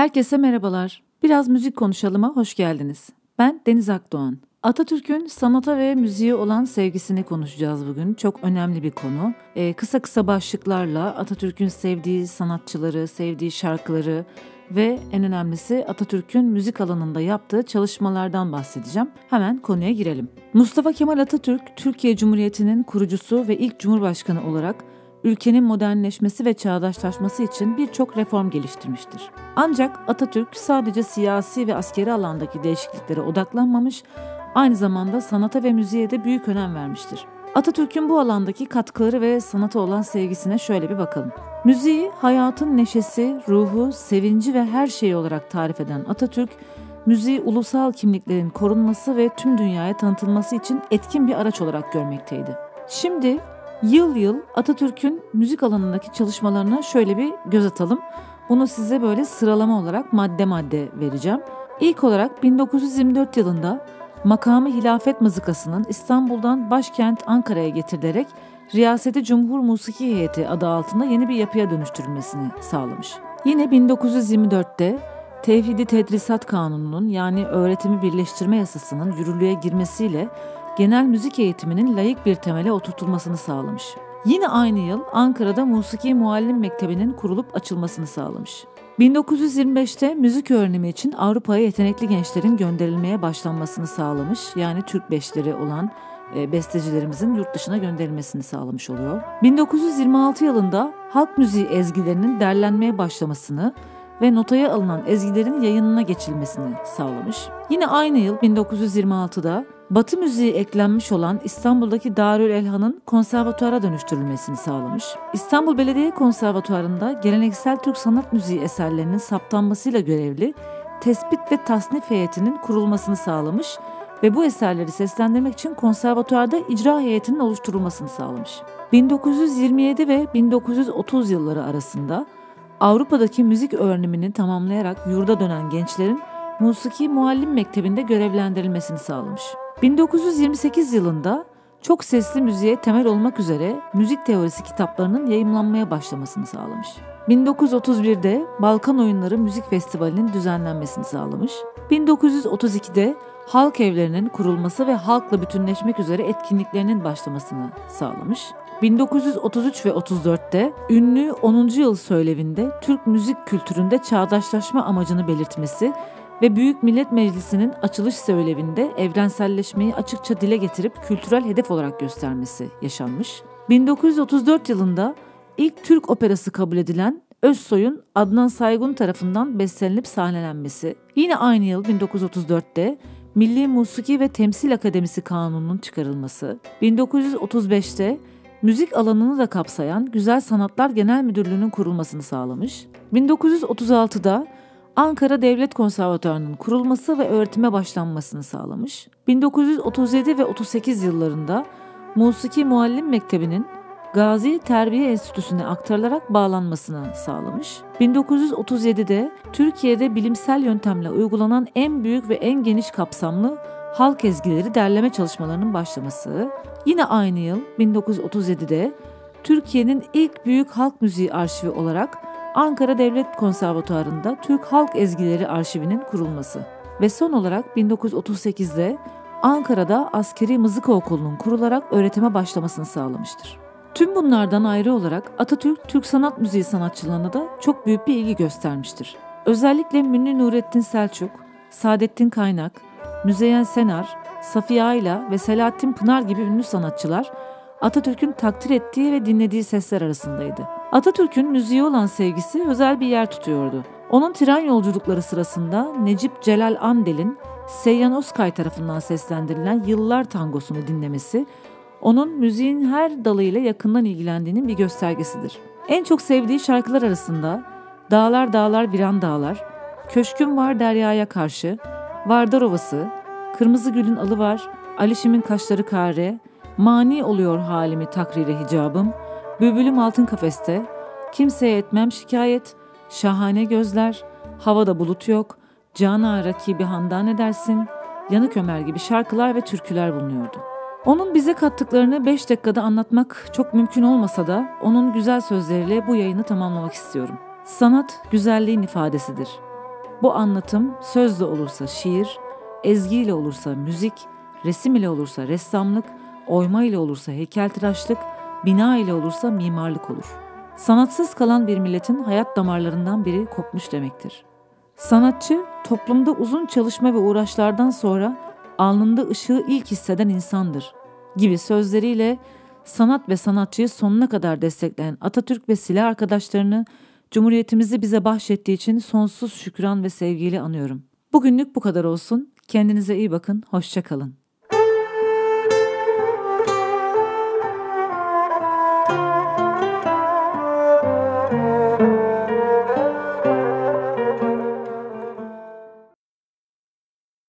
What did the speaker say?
Herkese merhabalar. Biraz müzik konuşalıma hoş geldiniz. Ben Deniz Akdoğan. Atatürk'ün sanata ve müziğe olan sevgisini konuşacağız bugün. Çok önemli bir konu. Ee, kısa kısa başlıklarla Atatürk'ün sevdiği sanatçıları, sevdiği şarkıları ve en önemlisi Atatürk'ün müzik alanında yaptığı çalışmalardan bahsedeceğim. Hemen konuya girelim. Mustafa Kemal Atatürk, Türkiye Cumhuriyeti'nin kurucusu ve ilk cumhurbaşkanı olarak ülkenin modernleşmesi ve çağdaşlaşması için birçok reform geliştirmiştir. Ancak Atatürk sadece siyasi ve askeri alandaki değişikliklere odaklanmamış, aynı zamanda sanata ve müziğe de büyük önem vermiştir. Atatürk'ün bu alandaki katkıları ve sanata olan sevgisine şöyle bir bakalım. Müziği hayatın neşesi, ruhu, sevinci ve her şeyi olarak tarif eden Atatürk, müziği ulusal kimliklerin korunması ve tüm dünyaya tanıtılması için etkin bir araç olarak görmekteydi. Şimdi Yıl yıl Atatürk'ün müzik alanındaki çalışmalarına şöyle bir göz atalım. Bunu size böyle sıralama olarak madde madde vereceğim. İlk olarak 1924 yılında makamı hilafet mızıkasının İstanbul'dan başkent Ankara'ya getirilerek Riyaseti Cumhur Musiki Heyeti adı altında yeni bir yapıya dönüştürülmesini sağlamış. Yine 1924'te Tevhidi Tedrisat Kanunu'nun yani öğretimi birleştirme yasasının yürürlüğe girmesiyle genel müzik eğitiminin layık bir temele oturtulmasını sağlamış. Yine aynı yıl Ankara'da Musiki Muallim Mektebi'nin kurulup açılmasını sağlamış. 1925'te müzik öğrenimi için Avrupa'ya yetenekli gençlerin gönderilmeye başlanmasını sağlamış. Yani Türk beşleri olan e, bestecilerimizin yurt dışına gönderilmesini sağlamış oluyor. 1926 yılında halk müziği ezgilerinin derlenmeye başlamasını ve notaya alınan ezgilerin yayınına geçilmesini sağlamış. Yine aynı yıl 1926'da Batı müziği eklenmiş olan İstanbul'daki Darül Elhan'ın konservatuara dönüştürülmesini sağlamış. İstanbul Belediye Konservatuarı'nda geleneksel Türk sanat müziği eserlerinin saptanmasıyla görevli tespit ve tasnif heyetinin kurulmasını sağlamış ve bu eserleri seslendirmek için konservatuarda icra heyetinin oluşturulmasını sağlamış. 1927 ve 1930 yılları arasında Avrupa'daki müzik öğrenimini tamamlayarak yurda dönen gençlerin Musiki Muallim Mektebi'nde görevlendirilmesini sağlamış. 1928 yılında çok sesli müziğe temel olmak üzere müzik teorisi kitaplarının yayımlanmaya başlamasını sağlamış. 1931'de Balkan Oyunları Müzik Festivali'nin düzenlenmesini sağlamış. 1932'de halk evlerinin kurulması ve halkla bütünleşmek üzere etkinliklerinin başlamasını sağlamış. 1933 ve 34'te ünlü 10. yıl söylevinde Türk müzik kültüründe çağdaşlaşma amacını belirtmesi ve Büyük Millet Meclisi'nin açılış söylevinde evrenselleşmeyi açıkça dile getirip kültürel hedef olarak göstermesi yaşanmış. 1934 yılında ilk Türk operası kabul edilen Özsoy'un Adnan Saygun tarafından bestelenip sahnelenmesi. Yine aynı yıl 1934'te Milli Musiki ve Temsil Akademisi Kanunu'nun çıkarılması. 1935'te müzik alanını da kapsayan Güzel Sanatlar Genel Müdürlüğü'nün kurulmasını sağlamış. 1936'da Ankara Devlet Konservatuarı'nın kurulması ve öğretime başlanmasını sağlamış. 1937 ve 38 yıllarında Musiki Muallim Mektebi'nin Gazi Terbiye Enstitüsü'ne aktarılarak bağlanmasını sağlamış. 1937'de Türkiye'de bilimsel yöntemle uygulanan en büyük ve en geniş kapsamlı halk ezgileri derleme çalışmalarının başlaması. Yine aynı yıl 1937'de Türkiye'nin ilk büyük halk müziği arşivi olarak Ankara Devlet Konservatuarı'nda Türk Halk Ezgileri Arşivinin kurulması ve son olarak 1938'de Ankara'da Askeri Mızıka Okulu'nun kurularak öğretime başlamasını sağlamıştır. Tüm bunlardan ayrı olarak Atatürk Türk sanat müziği sanatçılarına da çok büyük bir ilgi göstermiştir. Özellikle Münni Nurettin Selçuk, Saadettin Kaynak, Müzeyyen Senar, Safiye Ayla ve Selahattin Pınar gibi ünlü sanatçılar Atatürk'ün takdir ettiği ve dinlediği sesler arasındaydı. Atatürk'ün müziğe olan sevgisi özel bir yer tutuyordu. Onun tren yolculukları sırasında Necip Celal Andel'in Seyyan Oskay tarafından seslendirilen Yıllar Tangosunu dinlemesi, onun müziğin her dalıyla yakından ilgilendiğinin bir göstergesidir. En çok sevdiği şarkılar arasında Dağlar Dağlar Viran Dağlar, Köşküm Var Deryaya Karşı, Vardar Ovası, Kırmızı Gül'ün Alı Var, Alişim'in Kaşları Kare, Mani oluyor halimi takrire hicabım, Bülbülüm altın kafeste, kimseye etmem şikayet, şahane gözler, havada bulut yok, cana rakibi handan edersin, yanık ömer gibi şarkılar ve türküler bulunuyordu. Onun bize kattıklarını 5 dakikada anlatmak çok mümkün olmasa da onun güzel sözleriyle bu yayını tamamlamak istiyorum. Sanat güzelliğin ifadesidir. Bu anlatım sözle olursa şiir, ezgiyle olursa müzik, resim ile olursa ressamlık, oyma ile olursa heykeltıraşlık, bina ile olursa mimarlık olur. Sanatsız kalan bir milletin hayat damarlarından biri kopmuş demektir. Sanatçı, toplumda uzun çalışma ve uğraşlardan sonra alnında ışığı ilk hisseden insandır gibi sözleriyle sanat ve sanatçıyı sonuna kadar destekleyen Atatürk ve silah arkadaşlarını Cumhuriyetimizi bize bahşettiği için sonsuz şükran ve sevgiyle anıyorum. Bugünlük bu kadar olsun. Kendinize iyi bakın, hoşçakalın.